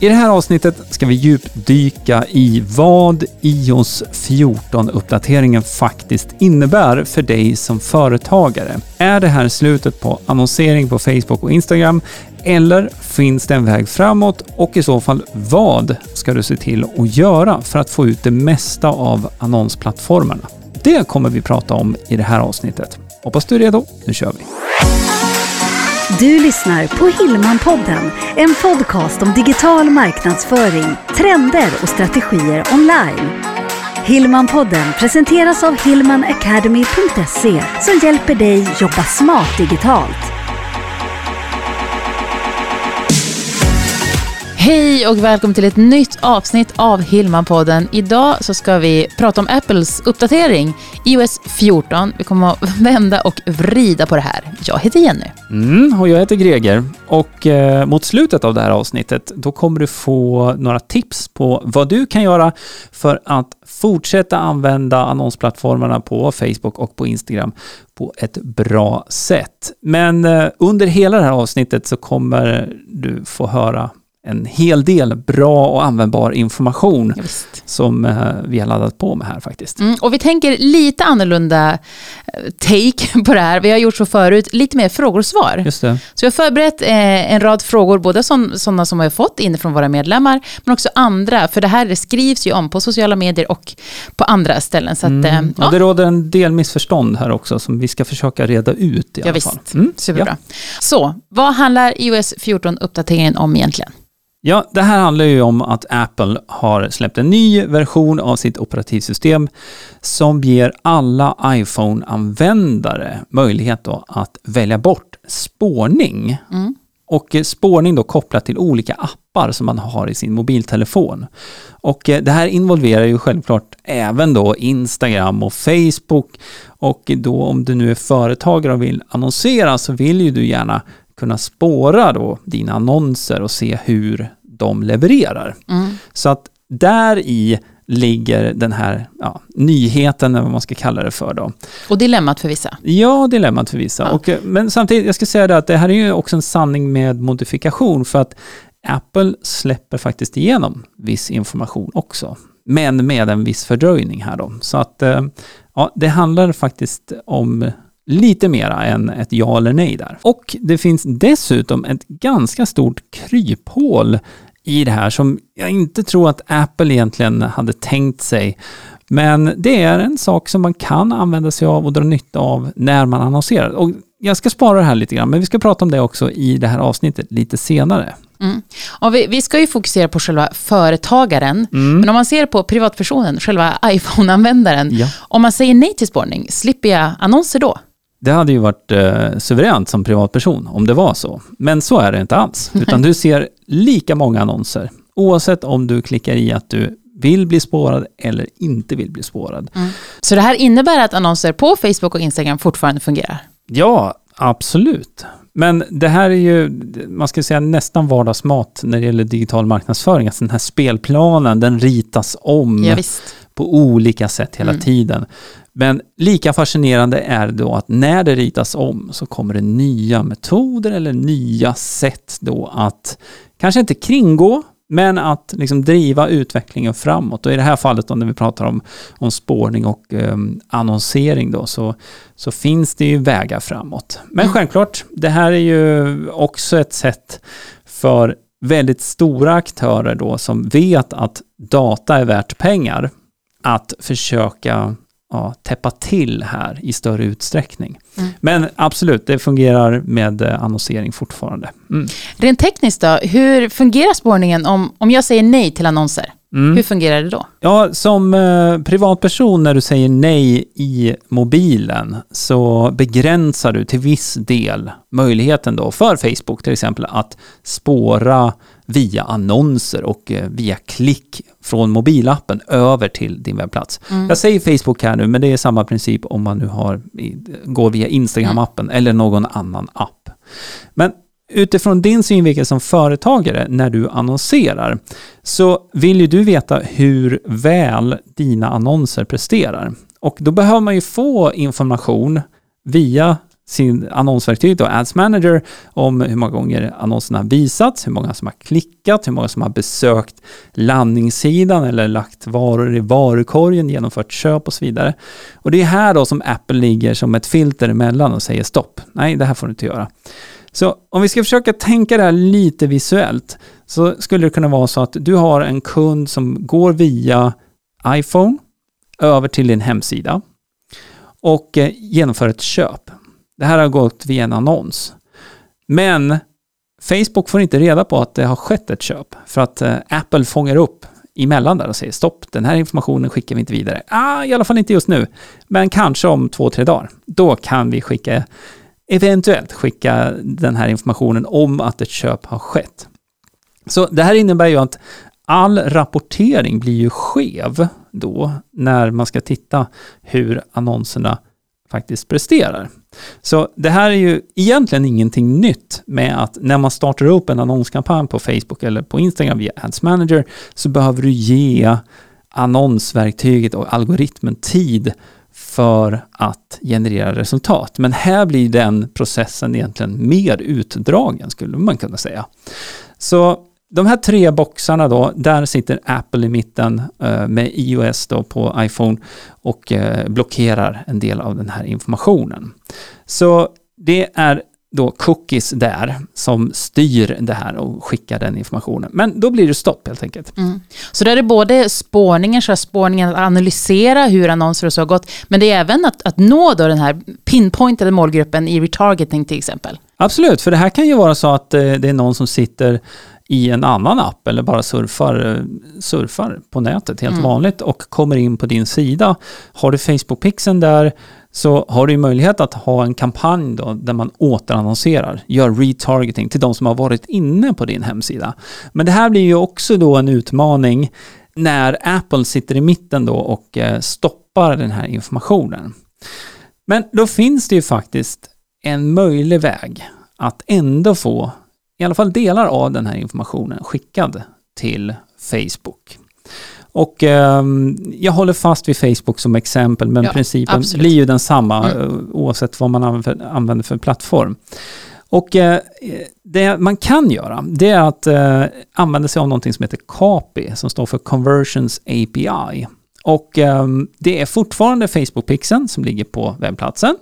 I det här avsnittet ska vi djupdyka i vad iOS 14-uppdateringen faktiskt innebär för dig som företagare. Är det här slutet på annonsering på Facebook och Instagram eller finns det en väg framåt och i så fall vad ska du se till att göra för att få ut det mesta av annonsplattformarna? Det kommer vi prata om i det här avsnittet. Hoppas du är redo. Nu kör vi! Du lyssnar på Hillmanpodden, en podcast om digital marknadsföring, trender och strategier online. Hillmanpodden presenteras av hillmanacademy.se som hjälper dig jobba smart digitalt. Hej och välkommen till ett nytt avsnitt av Hillman-podden. Idag så ska vi prata om Apples uppdatering, iOS 14. Vi kommer att vända och vrida på det här. Jag heter Jenny. Mm, och jag heter Greger. Och eh, mot slutet av det här avsnittet, då kommer du få några tips på vad du kan göra för att fortsätta använda annonsplattformarna på Facebook och på Instagram på ett bra sätt. Men eh, under hela det här avsnittet så kommer du få höra en hel del bra och användbar information Ja, som eh, vi har laddat på med här faktiskt. Mm, och vi tänker lite annorlunda eh, take på det här. Vi har gjort så förut, lite mer frågor och svar. Just det. Så jag har förberett eh, en rad frågor, både sådana som vi har fått in från våra medlemmar, men också andra, för det här skrivs ju om på sociala medier och på andra ställen. Så att, Mm. ja, Och det råder en del missförstånd här också som vi ska försöka reda ut i ja alla visst. fall. Mm. Superbra. Så, vad handlar iOS 14-uppdateringen om egentligen? Ja, det här handlar ju om att Apple har släppt en ny version av sitt operativsystem som ger alla iPhone-användare möjlighet att välja bort spårning. Mm. Och eh, spårning då kopplat till olika appar som man har i sin mobiltelefon. Och eh, det här involverar ju självklart även då Instagram och Facebook. Och då om du nu är företagare och vill annonsera så vill ju du gärna kunna spåra då dina annonser och se hur de levererar. Mm. Så att där i ligger den här ja, nyheten, eller vad man ska kalla det för då. Och dilemmat för vissa. Ja, dilemmat för vissa. Ja. Och, eh, men samtidigt, jag ska säga det att det här är ju också en sanning med modifikation för att Apple släpper faktiskt igenom viss information också. Men med en viss fördröjning här då. Så att eh, ja, det handlar faktiskt om lite mera än ett ja eller nej där. Och det finns dessutom ett ganska stort kryphål i det här som jag inte tror att Apple egentligen hade tänkt sig. Men det är en sak som man kan använda sig av och dra nytta av när man annonserar. Och jag ska spara det här lite grann, men vi ska prata om det också i det här avsnittet lite senare. Mm. Och vi, vi ska ju fokusera på själva företagaren, men om man ser på privatpersonen, själva iPhone-användaren, Ja. om man säger nej till spårning, slipper jag annonser då? Det hade ju varit eh, suveränt som privatperson om det var så. Men så är det inte alls. Utan du ser lika många annonser. Oavsett om du klickar i att du vill bli spårad eller inte vill bli spårad. Så det här innebär att annonser på Facebook och Instagram fortfarande fungerar? Ja, absolut. Men det här är ju, man ska säga nästan vardagsmat när det gäller digital marknadsföring. Alltså den här spelplanen, den ritas om Ja. På olika sätt hela Mm. tiden. Men lika fascinerande är då att när det ritas om så kommer det nya metoder eller nya sätt då att kanske inte kringgå men att liksom driva utvecklingen framåt. Och i det här fallet då när vi pratar om, om spårning och eh, annonsering då så, så finns det ju vägar framåt. Men Mm. självklart, det här är ju också ett sätt för väldigt stora aktörer då som vet att data är värt pengar att försöka ja, täppa till här i större utsträckning. Mm. Men absolut, det fungerar med eh, annonsering fortfarande. Mm. Rent tekniskt då, hur fungerar spårningen om, om jag säger nej till annonser? Mm. Hur fungerar det då? Ja, som eh, privatperson när du säger nej i mobilen så begränsar du till viss del möjligheten då för Facebook till exempel att spåra via annonser och eh, via klick från mobilappen över till din webbplats. Jag säger Facebook här nu, men det är samma princip om man nu har, går via Instagram-appen eller någon annan app. Men utifrån din synvinkel som företagare när du annonserar så vill ju du veta hur väl dina annonser presterar. Och då behöver man ju få information via sin annonsverktyg, då, Ads Manager, om hur många gånger annonserna visats, hur många som har klickat, hur många som har besökt landningssidan eller lagt varor i varukorgen, genomfört köp och så vidare. Och det är här då som Apple ligger som ett filter emellan och säger stopp, nej det här får du inte göra. Så om vi ska försöka tänka det här lite visuellt så skulle det kunna vara så att du har en kund som går via iPhone över till din hemsida och eh, genomför ett köp. Det här har gått via en annons. Men Facebook får inte reda på att det har skett ett köp för att eh, Apple fångar upp emellan där och säger stopp, den här informationen skickar vi inte vidare. Ah, I alla fall inte just nu, men kanske om två, tre dagar. Då kan vi skicka, eventuellt skicka den här informationen om att ett köp har skett. Så det här innebär ju att all rapportering blir ju skev då när man ska titta hur annonserna faktiskt presterar. Så det här är ju egentligen ingenting nytt med att när man startar upp en annonskampanj på Facebook eller på Instagram via Ads Manager så behöver du ge annonsverktyget och algoritmen tid för att generera resultat. Men här blir den processen egentligen mer utdragen skulle man kunna säga. Så de här tre boxarna då, där sitter Apple i mitten eh, med iOS då på iPhone och eh, blockerar en del av den här informationen. Så det är då cookies där som styr det här och skickar den informationen. Men då blir det stopp helt enkelt. Mm. Så det är både spårningen, så spårningen att analysera hur annonser och så har gått, men det är även att, att nå då den här pinpointade målgruppen i retargeting till exempel. Absolut, för det här kan ju vara så att eh, det är någon som sitter i en annan app eller bara surfar, surfar på nätet helt mm. vanligt och kommer in på din sida. Har du Facebook-pixeln där så har du möjlighet att ha en kampanj då där man återannonserar, gör retargeting till de som har varit inne på din hemsida. Men det här blir ju också då en utmaning när Apple sitter i mitten då och eh, stoppar den här informationen. Men då finns det ju faktiskt en möjlig väg att ändå få i alla fall delar av den här informationen skickad till Facebook. Och eh, jag håller fast vid Facebook som exempel, men ja, principen absolut. blir ju densamma mm. Eh, oavsett vad man använder för plattform. Och eh, det man kan göra, det är att eh, använda sig av någonting som heter CAPI, som står för Conversions API. Och eh, det är fortfarande Facebook-pixeln som ligger på webbplatsen.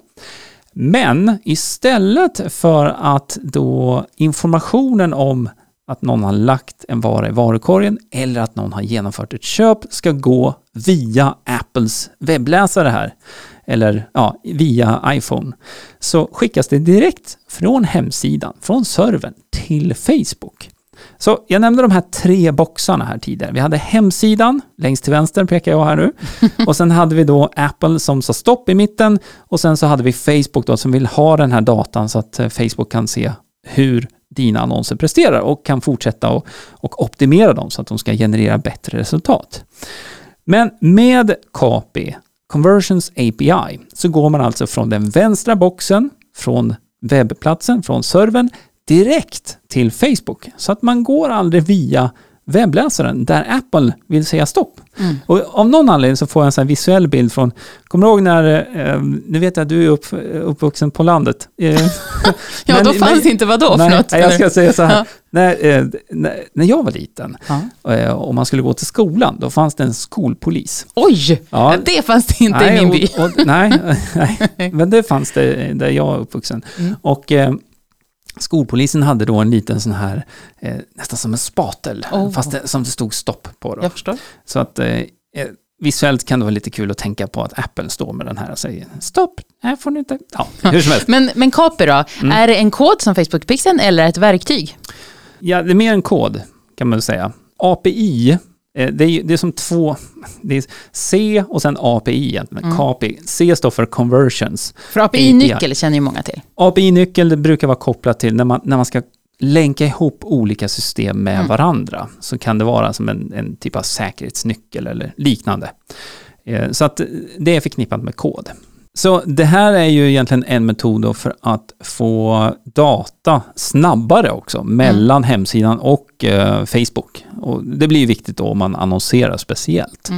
Men istället för att då informationen om att någon har lagt en vara i varukorgen eller att någon har genomfört ett köp ska gå via Apples webbläsare här, eller ja, via iPhone, så skickas det direkt från hemsidan, från servern, till Facebook. Så jag nämnde de här tre boxarna här tidigare. Vi hade hemsidan, längst till vänster pekar jag här nu. Och sen hade vi då Apple som sa stopp i mitten. Och sen så hade vi Facebook då som vill ha den här datan så att eh, Facebook kan se hur dina annonser presterar och kan fortsätta och, och optimera dem så att de ska generera bättre resultat. Men med KAPI, Conversions API, så går man alltså från den vänstra boxen, från webbplatsen, från servern, direkt till Facebook. Så att man går aldrig via webbläsaren där Apple vill säga stopp. Mm. Och av någon anledning så får jag en sån visuell bild från, kommer du ihåg när, eh, nu vet jag att du är upp, uppvuxen på landet. Eh, ja, men, då fanns det inte vadå nej, för något? Nej, jag ska säga så här, ja. när, eh, när, när, jag var liten ja. eh, och man skulle gå till skolan, då fanns det en skolpolis. Oj, ja. det fanns det inte nej, i min by. Och, och, nej, nej, men det fanns det där jag var uppvuxen. Mm. Och eh, Skolpolisen hade då en liten sån här, eh, nästan som en spatel, oh. fast det, som det stod stopp på. Då. Jag förstår. Så att eh, eh, visuellt kan det vara lite kul att tänka på att Apple står med den här och säger stopp, här får ni inte. Ja, hur som helst. men, men Copy då, mm. är det en kod som Facebook-pixeln eller ett verktyg? Ja, det är mer en kod kan man säga. API det är, det är som två, det är C och sen API egentligen, mm. KPI. C står för conversions. För API-nyckel känner ju många till. API-nyckel brukar vara kopplat till när man, när man ska länka ihop olika system med mm. varandra. Så kan det vara som en, en typ av säkerhetsnyckel eller liknande. Eh, så att det är förknippat med kod. Så det här är ju egentligen en metod för att få data snabbare också mellan mm. hemsidan och eh, Facebook Och det blir viktigt då om man annonserar speciellt.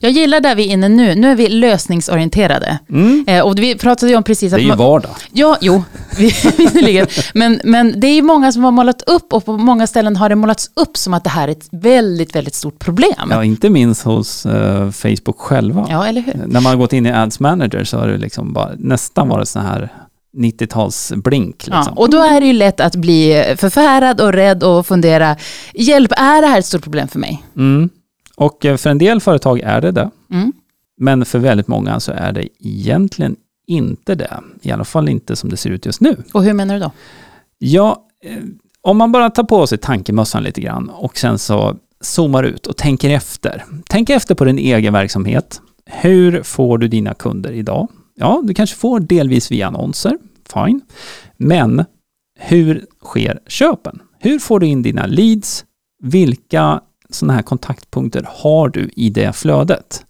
Jag gillar där vi är inne nu. Nu är vi lösningsorienterade. Mm. Eh, och vi pratade ju om precis Det att... är ju man- vardag. Ja, jo, visserligen. Men, men det är ju många som har målat upp och på många ställen har det målats upp som att det här är ett väldigt, väldigt stort problem. Ja, inte minst hos eh, Facebook själva. Ja, eller hur? När man har gått in i Ads Manager så har det liksom bara, nästan varit så här 90-talsblink. Liksom. Ja, och då är det ju lätt att bli förfärad och rädd och fundera, hjälp, är det här ett stort problem för mig? Mm. Och eh, för en del företag är det det. Mm. Men för väldigt många så är det egentligen inte det. I alla fall inte som det ser ut just nu. Och hur menar du då? Ja, eh, om man bara tar på sig tankemössan lite grann och sen så zoomar ut och tänker efter. Tänk efter på din egen verksamhet. Hur får du dina kunder idag? Ja, du kanske får delvis via annonser, fine. Men hur sker köpen? Hur får du in dina leads? Vilka sådana här kontaktpunkter har du i det flödet?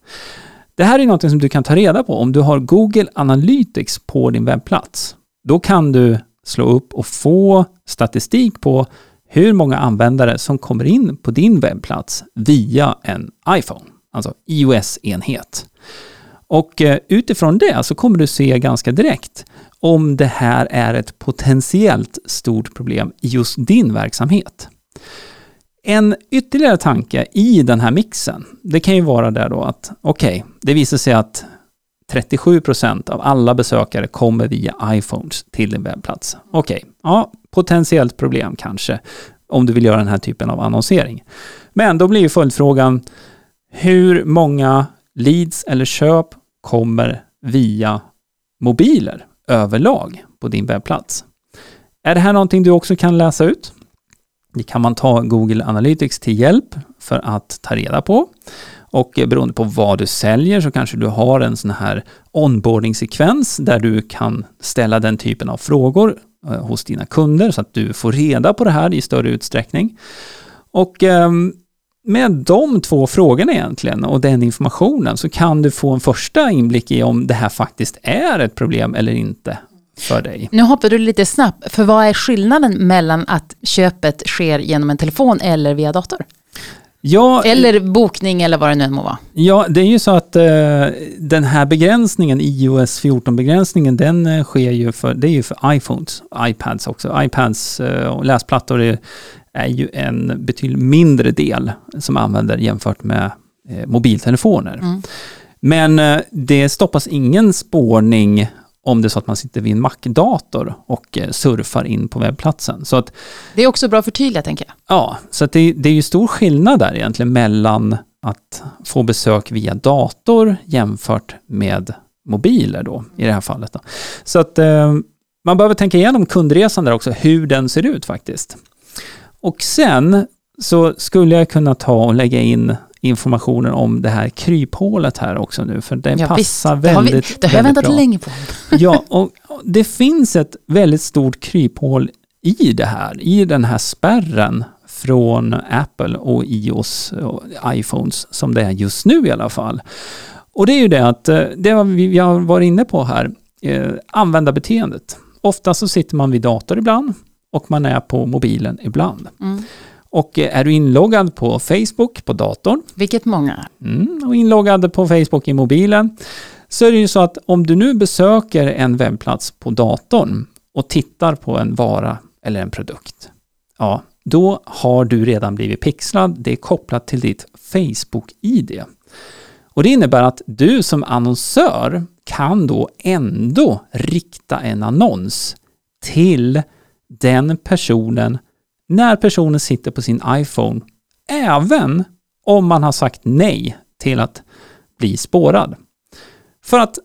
Det här är något som du kan ta reda på om du har Google Analytics på din webbplats. Då kan du slå upp och få statistik på hur många användare som kommer in på din webbplats via en iPhone, alltså iOS-enhet. Och eh, utifrån det så kommer du se ganska direkt om det här är ett potentiellt stort problem i just din verksamhet. En ytterligare tanke i den här mixen, det kan ju vara där då att okej, det visar sig att 37% av alla besökare kommer via iPhones till din webbplats. Okej, ja, potentiellt problem kanske om du vill göra den här typen av annonsering. Men då blir ju följdfrågan, hur många leads eller köp kommer via mobiler överlag på din webbplats? Är det här någonting du också kan läsa ut? Det kan man ta Google Analytics till hjälp för att ta reda på. Och beroende på vad du säljer så kanske du har en sån här onboarding-sekvens där du kan ställa den typen av frågor eh, hos dina kunder så att du får reda på det här i större utsträckning. Och ehm, med de två frågorna egentligen och den informationen så kan du få en första inblick i om det här faktiskt är ett problem eller inte för dig. Nu hoppar du lite snabbt, för vad är skillnaden mellan att köpet sker genom en telefon eller via dator? Ja, Eller bokning eller vad det nu än må vara. Ja, det är ju så att eh, den här begränsningen, iOS 14-begränsningen, den eh, sker ju för, det är ju för iPhones, iPads också. iPads eh, och läsplattor är, är ju en betydligt mindre del som använder jämfört med eh, mobiltelefoner. Mm. Men eh, det stoppas ingen spårning om det är så att man sitter vid en Mac-dator och eh, surfar in på webbplatsen. Så att Det är också bra att förtydliga, tänker jag. Ja, så det, det är ju stor skillnad där egentligen mellan att få besök via dator jämfört med mobiler då, i det här fallet. Då. Så att eh, man behöver tänka igenom kundresan där också, hur den ser ut faktiskt. Och sen så skulle jag kunna ta och lägga in informationen om det här kryphålet här också nu, för den Ja, passar visst. det väldigt, har, vi, det har jag väntat bra. länge på. Ja, och det finns ett väldigt stort kryphål i det här, i den här spärren från Apple och iOS och iPhones som det är just nu i alla fall. Och det är ju det att, eh, det vi har varit inne på här, eh, användarbeteendet. Ofta så sitter man vid dator ibland och man är på mobilen ibland. Mm. Och eh, är du inloggad på Facebook på datorn Vilket många. Mm, och inloggad på Facebook i mobilen. Så är det ju så att om du nu besöker en webbplats på datorn och tittar på en vara eller en produkt, ja, då har du redan blivit pixlad. Det är kopplat till ditt Facebook-ID. Och det innebär att du som annonsör kan då ändå rikta en annons till den personen när personen sitter på sin iPhone, även om man har sagt nej till att bli spårad. För att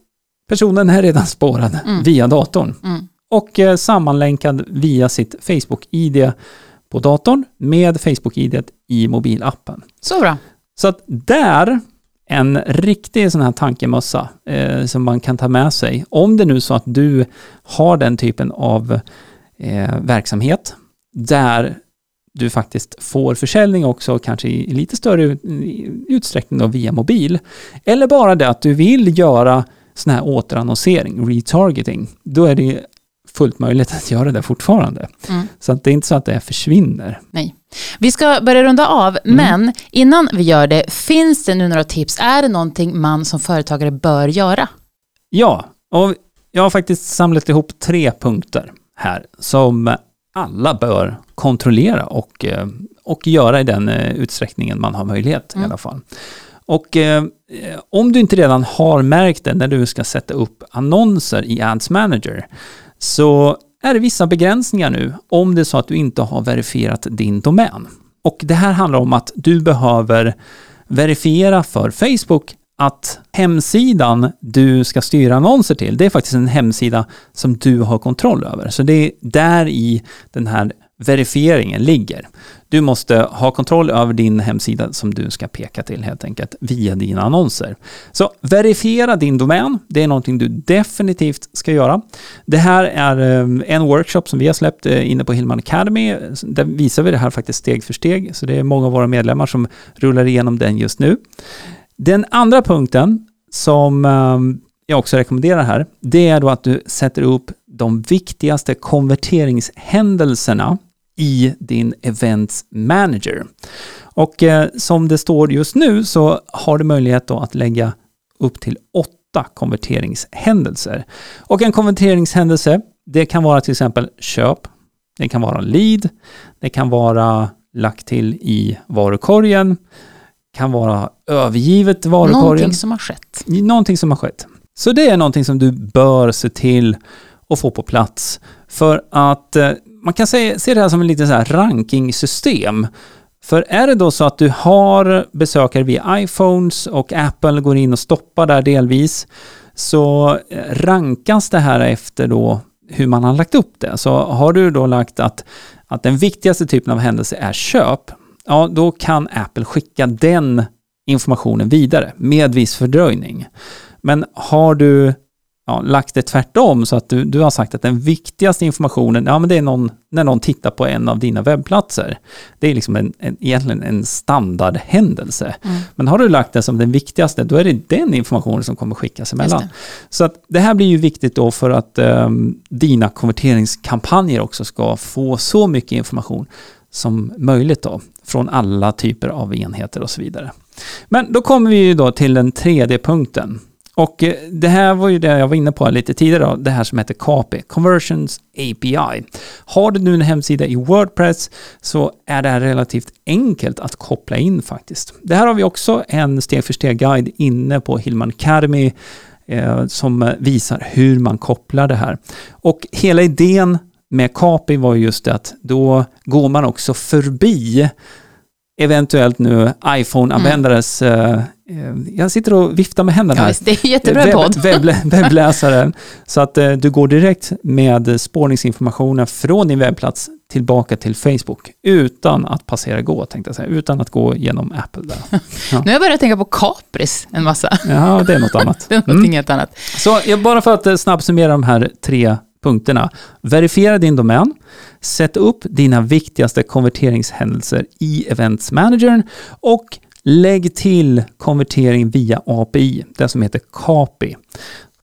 personen är redan spårad Mm. via datorn Mm. och eh, sammanlänkad via sitt Facebook-ID på datorn med Facebook-ID i mobilappen. Så bra. Så att där, en riktig sån här tankemössa eh, som man kan ta med sig. Om det nu så att du har den typen av eh, verksamhet där du faktiskt får försäljning också, kanske i lite större utsträckning då via mobil. Eller bara det att du vill göra sån här återannonsering, retargeting. Då är det fullt möjligt att göra det fortfarande. Mm. Så att det är inte så att det försvinner. Nej. Vi ska börja runda av, Mm. men innan vi gör det, finns det nu några tips? Är det någonting man som företagare bör göra? Ja, och jag har faktiskt samlat ihop tre punkter här som alla bör kontrollera och, eh, och göra i den eh, utsträckningen man har möjlighet i Mm. alla fall. Och eh, om du inte redan har märkt det när du ska sätta upp annonser i Ads Manager så är det vissa begränsningar nu om det är så att du inte har verifierat din domän. Och det här handlar om att du behöver verifiera för Facebook att hemsidan du ska styra annonser till, det är faktiskt en hemsida som du har kontroll över. Så det är där i den här verifieringen ligger. Du måste ha kontroll över din hemsida som du ska peka till helt enkelt via dina annonser. Så verifiera din domän, det är någonting du definitivt ska göra. Det här är eh, en workshop som vi har släppt eh, inne på Hillman Academy. Där visar vi det här faktiskt steg för steg, så det är många av våra medlemmar som rullar igenom den just nu. Den andra punkten som ehm, jag också rekommenderar här, det är då att du sätter upp de viktigaste konverteringshändelserna i din Events Manager. Och eh, som det står just nu så har du möjlighet då att lägga upp till åtta konverteringshändelser. Och en konverteringshändelse, det kan vara till exempel köp, det kan vara lead, det kan vara lagt till i varukorgen, kan vara övergivet varukorgen. Någonting som har skett. Någonting som har skett. Så det är någonting som du bör se till att få på plats. För att eh, man kan se, se det här som en liten så här rankingsystem. För är det då så att du har besökare via iPhones och Apple går in och stoppar där delvis så eh, rankas det här efter då hur man har lagt upp det. Så har du då lagt att, att den viktigaste typen av händelse är köp, ja då kan Apple skicka den informationen vidare med viss fördröjning. Men har du ja, lagt det tvärtom så att du, du har sagt att den viktigaste informationen, ja men det är någon, när någon tittar på en av dina webbplatser. Det är liksom en, en, egentligen en standardhändelse. Mm. Men har du lagt det som den viktigaste, då är det den informationen som kommer skickas emellan. Så att det här blir ju viktigt då för att ehm, dina konverteringskampanjer också ska få så mycket information som möjligt då, från alla typer av enheter och så vidare. Men då kommer vi ju då till den tredje punkten. Och eh, det här var ju det jag var inne på lite tidigare, då, det här som heter KAPI, Conversions API. Har du nu en hemsida i Wordpress så är det här relativt enkelt att koppla in faktiskt. Det här har vi också en steg för steg-guide inne på Hillman Academy eh, som visar hur man kopplar det här. Och hela idén med KAPI var ju just att då går man också förbi eventuellt nu iPhone-användares eh, eh, jag sitter och viftar med händerna Ja, här. visst, det är jättebra Webb- podd. Webb, webbläsaren. Så att eh, du går direkt med spårningsinformationen från din webbplats tillbaka till Facebook utan att passera gå, tänkte jag säga. Utan att gå genom Apple där. Nu har jag börjat tänka på Capris en massa. Ja, det är något annat. Det är någonting helt annat. Så bara för att eh, snabbt summera de här tre punkterna. Verifiera din domän. Sätt upp dina viktigaste konverteringshändelser i Events Managern och lägg till konvertering via API, det som heter KAPI.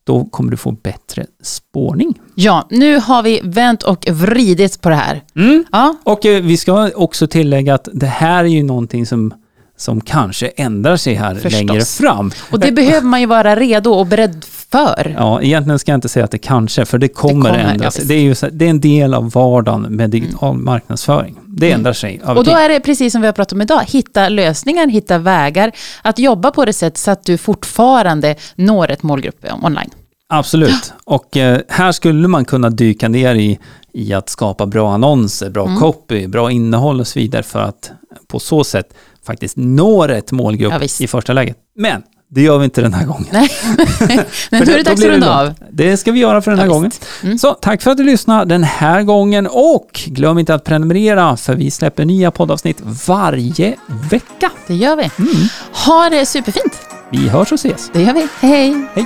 Då kommer du få bättre spårning. Ja, nu har vi vänt och vridit på det här. Mm. Ja, Och eh, vi ska också tillägga att det här är ju någonting som, som kanske ändrar sig här Förstås. längre fram. och det behöver man ju vara redo och beredd för. Ja, egentligen ska jag inte säga att det kanske, för det kommer, kommer, ändra ja. Det är, ju, så- det är en del av vardagen med digital marknadsföring. Det ändrar sig Och då är det precis som vi har pratat om idag, hitta lösningar, hitta vägar, att jobba på det sätt så att du fortfarande når ett målgrupp online. Absolut. Och eh, här skulle man kunna dyka ner i, i att skapa bra annonser, bra Mm. copy, bra innehåll och så vidare för att på så sätt faktiskt nå rätt målgrupp Ja, i första läget. Men det gör vi inte den här gången. Nej, men nu är det dags att runda av. Det ska vi göra för den här Ja, gången. Mm. Så tack för att du lyssnade den här gången och glöm inte att prenumerera för vi släpper nya poddavsnitt varje vecka. Det gör vi. Mm. Ha det superfint. Vi hörs och ses. Det gör vi. Hej, hej.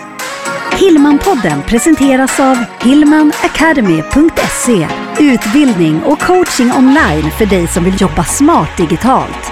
Hillmanpodden presenteras av hillmanacademy.se Utbildning och coaching online för dig som vill jobba smart digitalt.